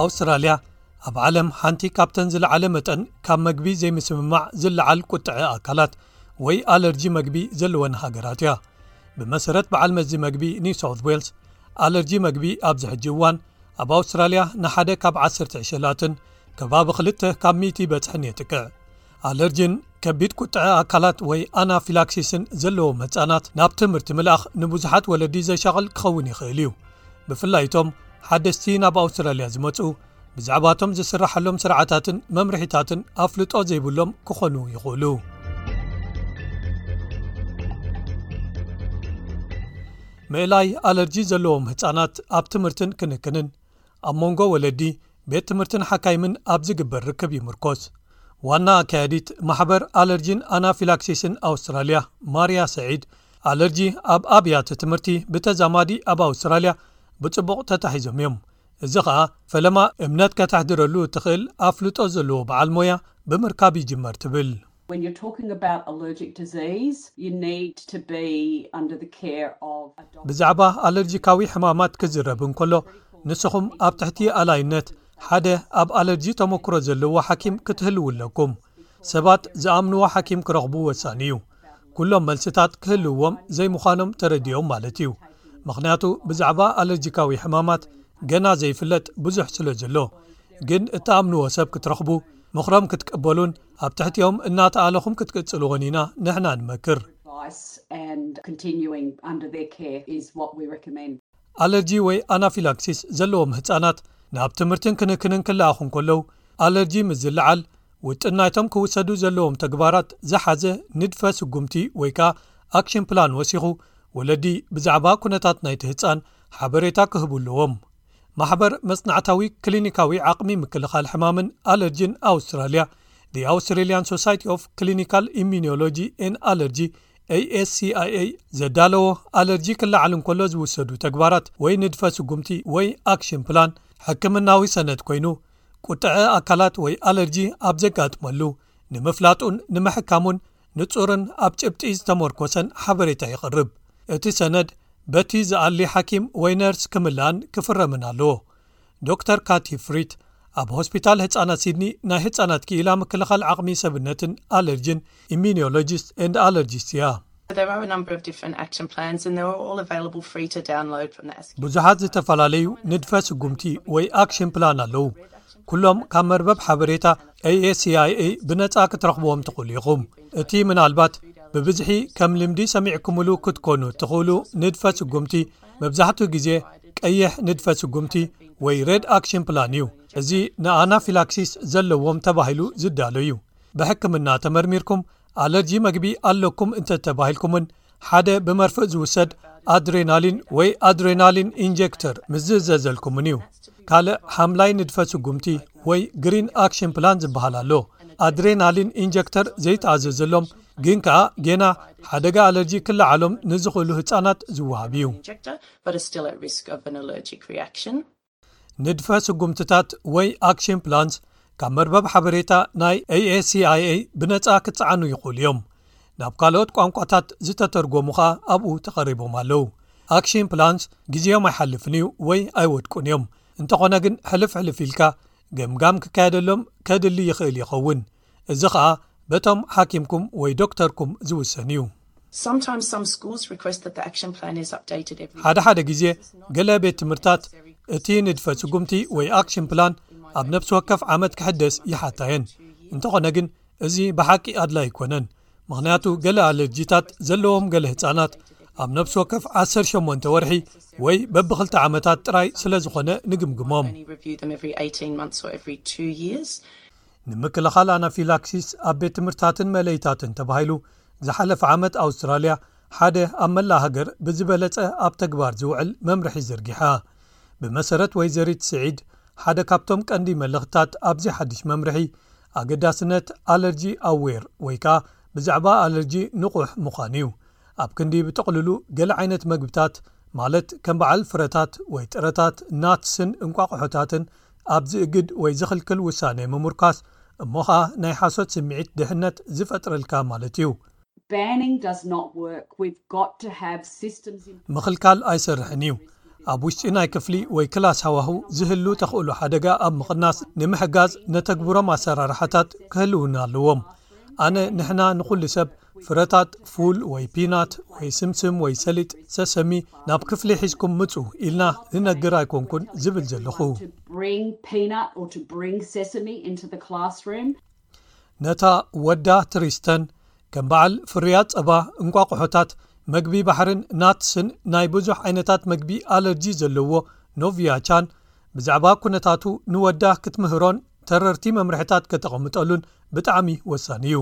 ኣውስትራልያ ኣብ ዓለም ሓንቲ ካብተን ዝለዓለ መጠን ካብ መግቢ ዘይምስምማዕ ዝለዓል ቁጥዐ ኣካላት ወይ ኣለርጂ መግቢ ዘለወን ሃገራት እያ። ብመሰረት በዓል መዚ መግቢ ኒው ሳውት ዌልስ ኣለርጂ መግቢ ኣብዚ ሕጂ እዋን ኣብ ኣውስትራልያ ንሓደ ካብ ዓሰርተ ዕሸላትን ከባቢ ክልተ ካብ ሚእቲ በጽሕን የጥቅዕ። ኣለርጂን ከቢድ ቁጥዐ ኣካላት ወይ ኣናፊላክሲስን ዘለዎም ህጻናት ናብ ትምህርቲ ምልኣኽ ንብዙሓት ወለዲ ዘሻቕል ክኸውን ይኽእል እዩ ብፍላይ እቶም ሓደስቲ ናብ ኣውስትራልያ ዝመጹ ብዛዕባ'ቶም ዝስራሓሎም ስርዓታትን መምርሒታትን ኣፍልጦ ዘይብሎም ክኾኑ ይኽእሉ። ምእላይ ኣለርጂ ዘለዎም ህጻናት ኣብ ትምህርትን ክንክንን ኣብ መንጎ ወለዲ፣ ቤት ትምህርትን ሓካይምን ኣብ ዝግበር ርክብ ይምርኮስ። ዋና ኣካያዲት ማሕበር ኣለርጂን ኣናፊላክሲስን ኣውስትራልያ ማርያ ሰዒድ፣ ኣለርጂ ኣብ ኣብያተ ትምህርቲ ብተዛማዲ ኣብ ኣውስትራልያ ብጽቡቕ ተታሒዞም እዮም፣ እዚ ኸኣ ፈለማ እምነት ከተሕድረሉ እትኽእል ኣፍልጦ ዘለዎ በዓል ሞያ ብምርካብ ይጅመር ትብል። ብዛዕባ ኣለርጂካዊ ሕማማት ክዝረብ እንከሎ ንስኹም ኣብ ትሕቲ ኣላይነት ሓደ ኣብ ኣለርጂ ተመክሮ ዘለዎ ሓኪም ክትህልዉ ኣለኩም። ሰባት ዝኣምንዎ ሓኪም ክረኽቡ ወሳኒ እዩ። ኩሎም መልስታት ክህልውዎም ዘይምዃኖም ተረዲኦም ማለት እዩ፣ ምኽንያቱ ብዛዕባ ኣለርጂካዊ ሕማማት ገና ዘይፍለጥ ብዙሕ ስለ ዘሎ። ግን እትኣምንዎ ሰብ ክትረኽቡ፣ ምኽሮም ክትቅበሉን ኣብ ትሕቲኦም እናተኣለኹም ክትቅጽልዎን ኢና ንሕና እንመክር። ኣለርጂ ወይ ኣናፊላክሲስ ዘለዎም ህጻናት ናብ ትምህርትን ክንክንን ክለኣኹ እንከለው፣ ኣለርጂ ምስ ዝለዓል፣ ውጥን ናይቶም ክውሰዱ ዘለዎም ተግባራት ዝሓዘ ንድፈ ስጉምቲ ወይ ከኣ ኣክሽን ፕላን ወሲኹ፣ ወለዲ ብዛዕባ ኩነታት ናይቲ ህጻን ሓበሬታ ክህቡ ኣለዎም። ማሕበር መጽናዕታዊ ክሊኒካዊ ዓቕሚ ምክልኻል ሕማምን ኣለርጂን ኣውስትራልያ፣ The Australian Society of Clinical Immunology and Allergy፣ ASCIA ዘዳለዎ ኣለርጂ ክለዓል እንከሎ ዝውሰዱ ተግባራት ወይ ንድፈ ስጉምቲ ወይ ኣክሽን ፕላን ሕክምናዊ ሰነድ ኮይኑ ቁጠዐ ኣካላት ወይ ኣለርጂ ኣብ ዘጋጥመሉ ንምፍላጡን ንምሕካሙን ንፁርን ኣብ ጭብጢ ዝተመርኮሰን ሓበሬታ የቕርብ እቲ ሰነድ በቲ ዝኣሊ ሓኪም ወይ ነርስ ክምላእን ክፍረምን ኣለዎ። ዶር ካቲ ፍሪት ኣብ ሆስፒታል ህፃናት ሲድኒ ናይ ህፃናት ክኢላ ምክልኻል ዓቕሚ ሰብነትን ኣለርጅን ኢሚኒሎጂስት ን ኣለርጂስት እያ ብዙሓት ዝተፈላለዩ ንድፈ ስጉምቲ ወይ ኣክሽን ፕላን ኣለዉ ኩሎም ካብ መርበብ ሓበሬታ aስይa ብነፃ ክትረኽብዎም ትኽእሉ ኢኹም እቲ ምናልባት ብብዝሒ ከም ልምዲ ሰሚዕኩምሉ ክትኮኑ እትኽእሉ ንድፈ ስጉምቲ መብዛሕትኡ ግዜ ቀይሕ ንድፈ ስጉምቲ ወይ Red Action Plan እዩ። እዚ ንኣናፊላክሲስ ዘለዎም ተባሂሉ ዝዳሎ እዩ። ብሕክምና ተመርሚርኩም ኣለርጂ መግቢ ኣለኩም እንተ ተባሂልኩምን ሓደ ብመርፍእ ዝውሰድ ኣድሬናሊን ወይ ኣድሬናሊን ኢንጀክተር ምስ ዝእዘዘልኩምን እዩ። ካልእ ሓምላይ ንድፈ ስጉምቲ ወይ Green Action Plan ዝበሃል ኣሎ። ኣድሬናሊን ኢንጀክተር ዘይተኣዘዘሎም ግን ከኣ ጌና ሓደጋ ኣለርጂ ክለዓሎም ንዝኽእሉ ህጻናት ዝወሃብ እዩ። ንድፈ ስጉምትታት ወይ ኣክሽን ፕላንስ ካብ መርበብ ሓበሬታ ናይ AACIA ብነጻ ክጸዓኑ ይኽእሉ እዮም። ናብ ካልኦት ቋንቋታት ዝተተርጎሙ ከኣ ኣብኡ ተቐሪቦም ኣለዉ። ኣክሽን ፕላንስ ግዜኦም ኣይሓልፍን እዩ ወይ ኣይወድቁን እዮም፣ እንተኾነ ግን ሕልፍ ሕልፍ ኢልካ ገምጋም ክካየደሎም ከድሊ ይኽእል ይኸውን። እዚ ኸኣ በቶም ሓኪምኩም ወይ ዶክተርኩም ዝውሰን እዩ። ሓደ ሓደ ግዜ ገለ ቤት ትምህርታት እቲ ንድፈ ስጉምቲ ወይ ኣክሽን ፕላን ኣብ ነፍሲ ወከፍ ዓመት ክሕደስ ይሓታ እየን እንተኾነ ግን እዚ ብሓቂ ኣድላይ ኣይኮነን ምኽንያቱ ገለ ኣለርጂታት ዘለዎም ገለ ህፃናት ኣብ ነፍሲ ወከፍ 18 ወርሒ ወይ በብ ክልተ ዓመታት ጥራይ ስለ ዝኾነ ንግምግሞም። ንምክልኻል ኣናፊላክሲስ ኣብ ቤት ትምህርትታትን መእለዪታትን ተባሂሉ ዝሓለፈ ዓመት ኣውስትራልያ ሓደ ኣብ መላእ ሃገር ብዝበለፀ ኣብ ተግባር ዝውዕል መምርሒ ዝርጊሓ። ብመሰረት ወይዘሪት ስዒድ ሓደ ካብቶም ቀንዲ መልእኽትታት ኣብዚ ሓድሽ መምርሒ ኣገዳስነት ኣለርጂ ኣዌር ወይ ከዓ ብዛዕባ ኣለርጂ ንቑሕ ምዃን እዩ። ኣብ ክንዲ ብጥቕልሉ ገለ ዓይነት መግብታት ማለት ከም በዓል ፍረታት ወይ ጥረታት፣ ናትስን እንቋቑሖታትን፣ ኣብ ዝእግድ ወይ ዝኽልክል ውሳኔ ምሙርካስ እሞ ኸኣ ናይ ሓሶት ስሚዒት ድሕነት ዝፈጥረልካ ማለት እዩ። Banning does not work we've got to have systems in place ምኽልካል ኣይሰርሕን እዩ ኣብ ውሽጢ ናይ ክፍሊ ወይ ክላስ ሃዋህው ዝህሉ ተኽእሎ ሓደጋ ኣብ ምቕናስ ንምሕጋዝ ነተግብሮም ኣሰራርሓታት ክህልውና ኣለዎም ኣነ ንሕና ንኹሉ ሰብ ፍረታት ፉል ወይ ፒናት ወይ ስምስም ወይ ሰሊጥ፣ ሰሰሚ፣ ናብ ክፍሊ ሒዝኩም ምጹ ኢልና ንነግር ኣይኮንኩን ዝብል ዘለኹ። ነታ ወዳ ትሪስተን ከም በዓል ፍርያት ጸባ፣ እንቋቑሖታት፣ መግቢ ባሕርን ናትስን ናይ ብዙሕ ዓይነታት መግቢ ኣለርጂ ዘለዎ ኖቭያ-ቻን ብዛዕባ ኩነታቱ ንወዳ ክትምህሮን ተረርቲ መምርሒታት ከተቐምጠሉን ብጣዕሚ ወሳኒ እዩ።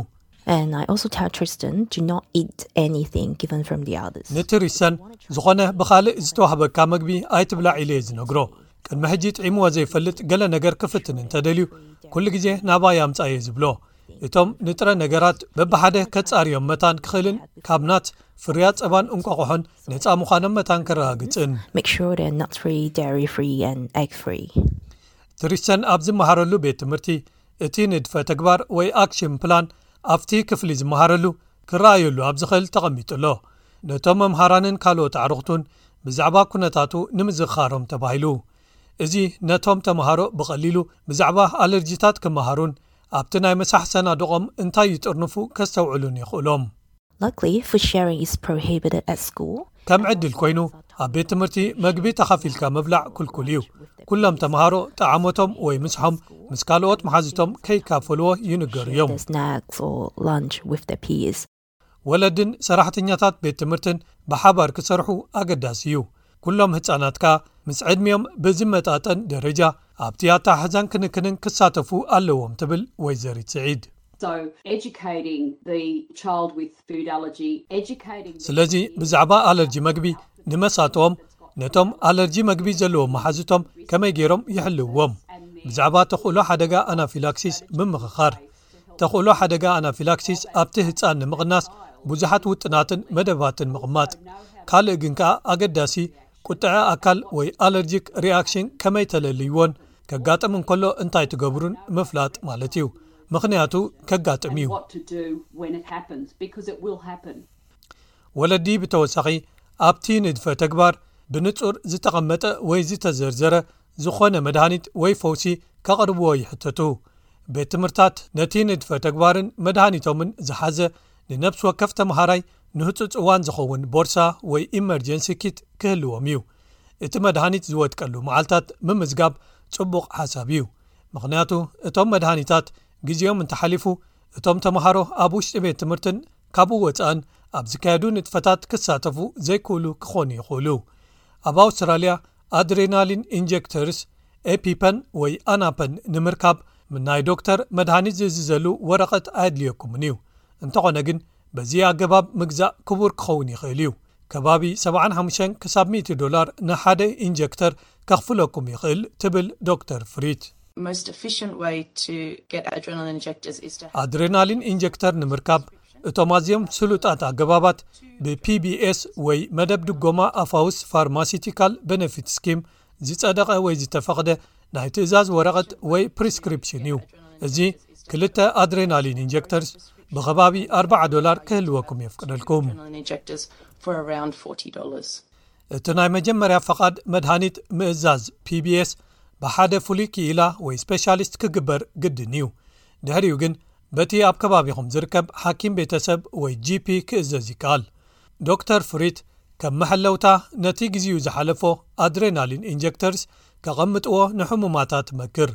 ንትሪስተን ዝኾነ ብኻልእ ዝተዋህበካ መግቢ ኣይትብላዕ ኢለ እየ ዝነግሮ ቅድሚ ሕጂ ጥዒምዎ ዘይፈልጥ ገለ ነገር ክፍትን እንተደልዩ ኩሉ ግዜ ናባይ ኣምፃ እየ ዝብሎ እቶም ንጥረ ነገራት በብሓደ ከፃርዮም መታን ክኽእልን ካብ ናት ፍርያት ፀባን እንቋቑሖን ነፃ ምዃኖም መታን ከረጋግፅን ትሪስተን ኣብ ዝመሃረሉ ቤት ትምህርቲ እቲ ንድፈ ተግባር ወይ ኣክሽን ፕላን ኣብቲ ክፍሊ ዝመሃረሉ ክረኣየሉ ኣብ ዝኽእል ተቐሚጡ ኣሎ። ነቶም መምሃራንን ካልኦት ኣዕሩኽቱን ብዛዕባ ኩነታቱ ንምዝኽኻሮም ተባሂሉ። እዚ ነቶም ተመሃሮ ብቐሊሉ ብዛዕባ ኣለርጂታት ክመሃሩን ኣብቲ ናይ ምሳሕ ሰናዱቖም እንታይ ይጥርንፉ ከስተውዕሉን የኽእሎም። ከም ዕድል ኮይኑ ኣብ ቤት ትምህርቲ መግቢ ተኻፊልካ ምብላዕ ክልኩል እዩ ኩሎም ተምሃሮ ጠዓሞቶም ወይ ምስሖም ምስ ካልኦት መሓዙቶም ከይካፈልዎ ይንገሩ እዮም ወለድን ሰራሕተኛታት ቤት ትምህርትን ብሓባር ክሰርሑ ኣገዳሲ እዩ ኩሎም ህጻናትካ ምስ ዕድሚኦም ብዝመጣጠን ደረጃ ኣብቲ ኣተሓሕዛን ክንክንን ክሳተፉ ኣለዎም ትብል ወይዘሪት ስዒድ። ስለዚ ብዛዕባ ኣለርጂ መግቢ ንመሳጥኦም፣ ነቶም ኣለርጂ መግቢ ዘለዎም መሓዙቶም ከመይ ገይሮም ይሕልውዎም፣ ብዛዕባ ተኽእሎ ሓደጋ ኣናፊላክሲስ ምምኽኻር፣ ተኽእሎ ሓደጋ ኣናፊላክሲስ ኣብቲ ህጻን ንምቕናስ ብዙሓት ውጥናትን መደባትን ምቕማጥ። ካልእ ግን ከኣ ኣገዳሲ፣ ቁጥዐ ኣካል ወይ ኣለርጂክ ሪኣክሽን ከመይ ተለልይዎን ከጋጥም እንከሎ እንታይ ትገብሩን ምፍላጥ ማለት እዩ፣ ምኽንያቱ ከጋጥም እዩ። ወለዲ ብተወሳኺ ኣብቲ ንድፈ-ተግባር ብንጹር ዝተቐመጠ ወይ ዝተዘርዘረ ዝኾነ መድሃኒት ወይ ፈውሲ ከቕርብዎ ይሕተቱ። ቤት ትምህርታት ነቲ ንድፈ ተግባርን መድሃኒቶምን ዝሓዘ ንነብሲ ወከፍ ተመሃራይ ንህጹጽ እዋን ዝኸውን ቦርሳ ወይ ኢመርጀንሲ ኪት ክህልዎም እዩ። እቲ መድሃኒት ዝወድቀሉ መዓልታት ምምዝጋብ ጽቡቕ ሓሳብ እዩ፣ ምኽንያቱ እቶም መድሃኒታት ግዜኦም እንተሓሊፉ እቶም ተመሃሮ ኣብ ውሽጢ ቤት ትምህርትን ካብኡ ወጻእን ኣብ ዝካየዱ ንጥፈታት ክሳተፉ ዘይክእሉ ክኾኑ ይኽእሉ። ኣብ ኣውስትራልያ ኣድሬናሊን ኢንጀክተርስ፣ ኤፒፐን ወይ ኣናፐን፣ ንምርካብ ናይ ዶክተር መድሃኒት ዝእዝዘሉ ወረቐት ኣየድልየኩምን እዩ። እንተኾነ ግን በዚ ኣገባብ ምግዛእ ክቡር ክኸውን ይኽእል እዩ። ከባቢ ሰብዓን ሓሙሽተን ክሳብ ሚእቲ ዶላር ንሓደ ኢንጀክተር ከኽፍለኩም ይኽእል ትብል ዶክተር ፍሪት። ኣድሬናሊን ኢንጀክተር ንምርካብ እቶም ኣዝዮም ስሉጣት ኣገባባት ብpbs ወይ መደብ ድጎማ ኣፋውስ ፋርማሲቲካል በነፊት ስኪም ዝጸደቐ ወይ ዝተፈቕደ ናይ ትእዛዝ ወረቐት ወይ ፕሪስክሪፕሽን እዩ እዚ ክልተ ኣድሬናሊን ኢንጀክተርስ ብከባቢ 4 ዶላር ክህልወኩም የፍቅደልኩም እቲ ናይ መጀመርያ ፈቓድ መድሃኒት ምእዛዝ pbs ብሓደ ፍሉይ ክኢላ ወይ ስፔሻሊስት ክግበር ግድን እዩ ድሕሪኡ ግን በቲ ኣብ ከባቢኹም ዝርከብ ሓኪም ቤተሰብ ወይ ጂፒ ክእዘዝ ይከኣል። ዶክተር ፍሪት ከም መሐለውታ ነቲ ግዜኡ ዝሓለፎ ኣድሬናሊን ኢንጀክተርስ ከቐምጥዎ ንሕሙማታ ትመክር።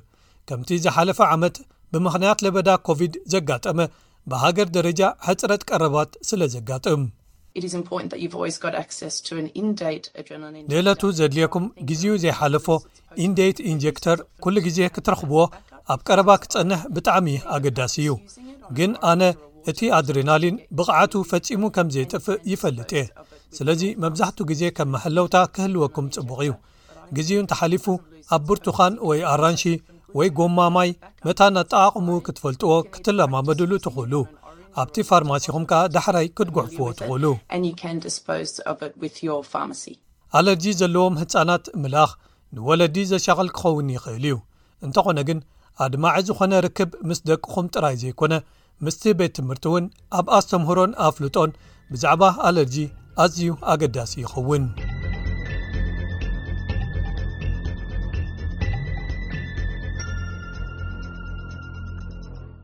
ከምቲ ዝሓለፈ ዓመት ብምኽንያት ለበዳ ኮቪድ ዘጋጠመ ብሃገር ደረጃ ሕጽረት ቀረባት ስለ ዘጋጥም። ንእለቱ ዘድልየኩም ግዜኡ ዘይሓለፎ ኢንዴት ኢንጀክተር ኩሉ ግዜ ክትረኽብዎ ኣብ ቀረባ ክጸንሕ ብጣዕሚ ኣገዳሲ እዩ ግን ኣነ እቲ ኣድሬናሊን ብቕዓቱ ፈጺሙ ከም ዘይጥፍእ ይፈልጥ እየ ስለዚ መብዛሕቱ ግዜ ከም መሐለውታ ክህልወኩም ጽቡቕ እዩ ግዜኡ እንተሓሊፉ ኣብ ብርቱኻን ወይ ኣራንሺ ወይ ጎማ ማይ መታን ኣጠቓቕሙ ክትፈልጥዎ ክትለማመድሉ ትኽእሉ ኣብቲ ፋርማሲኹም ከኣ ዳሕራይ ክትጉሕፍዎ ትኽእሉ ኣለርጂ ዘለዎም ህጻናት ምልኣኽ ንወለዲ ዘሻቕል ክኸውን ይኽእል እዩ፣ እንተዀነ ግን ኣድማዒ ዝዀነ ርክብ ምስ ደቅኹም ጥራይ ዘይኰነ ምስቲ ቤት ትምህርቲ እውን ኣብ ኣስተምህሮን ኣፍልጦን ብዛዕባ ኣለርጂ ኣዝዩ ኣገዳሲ ይኸውን።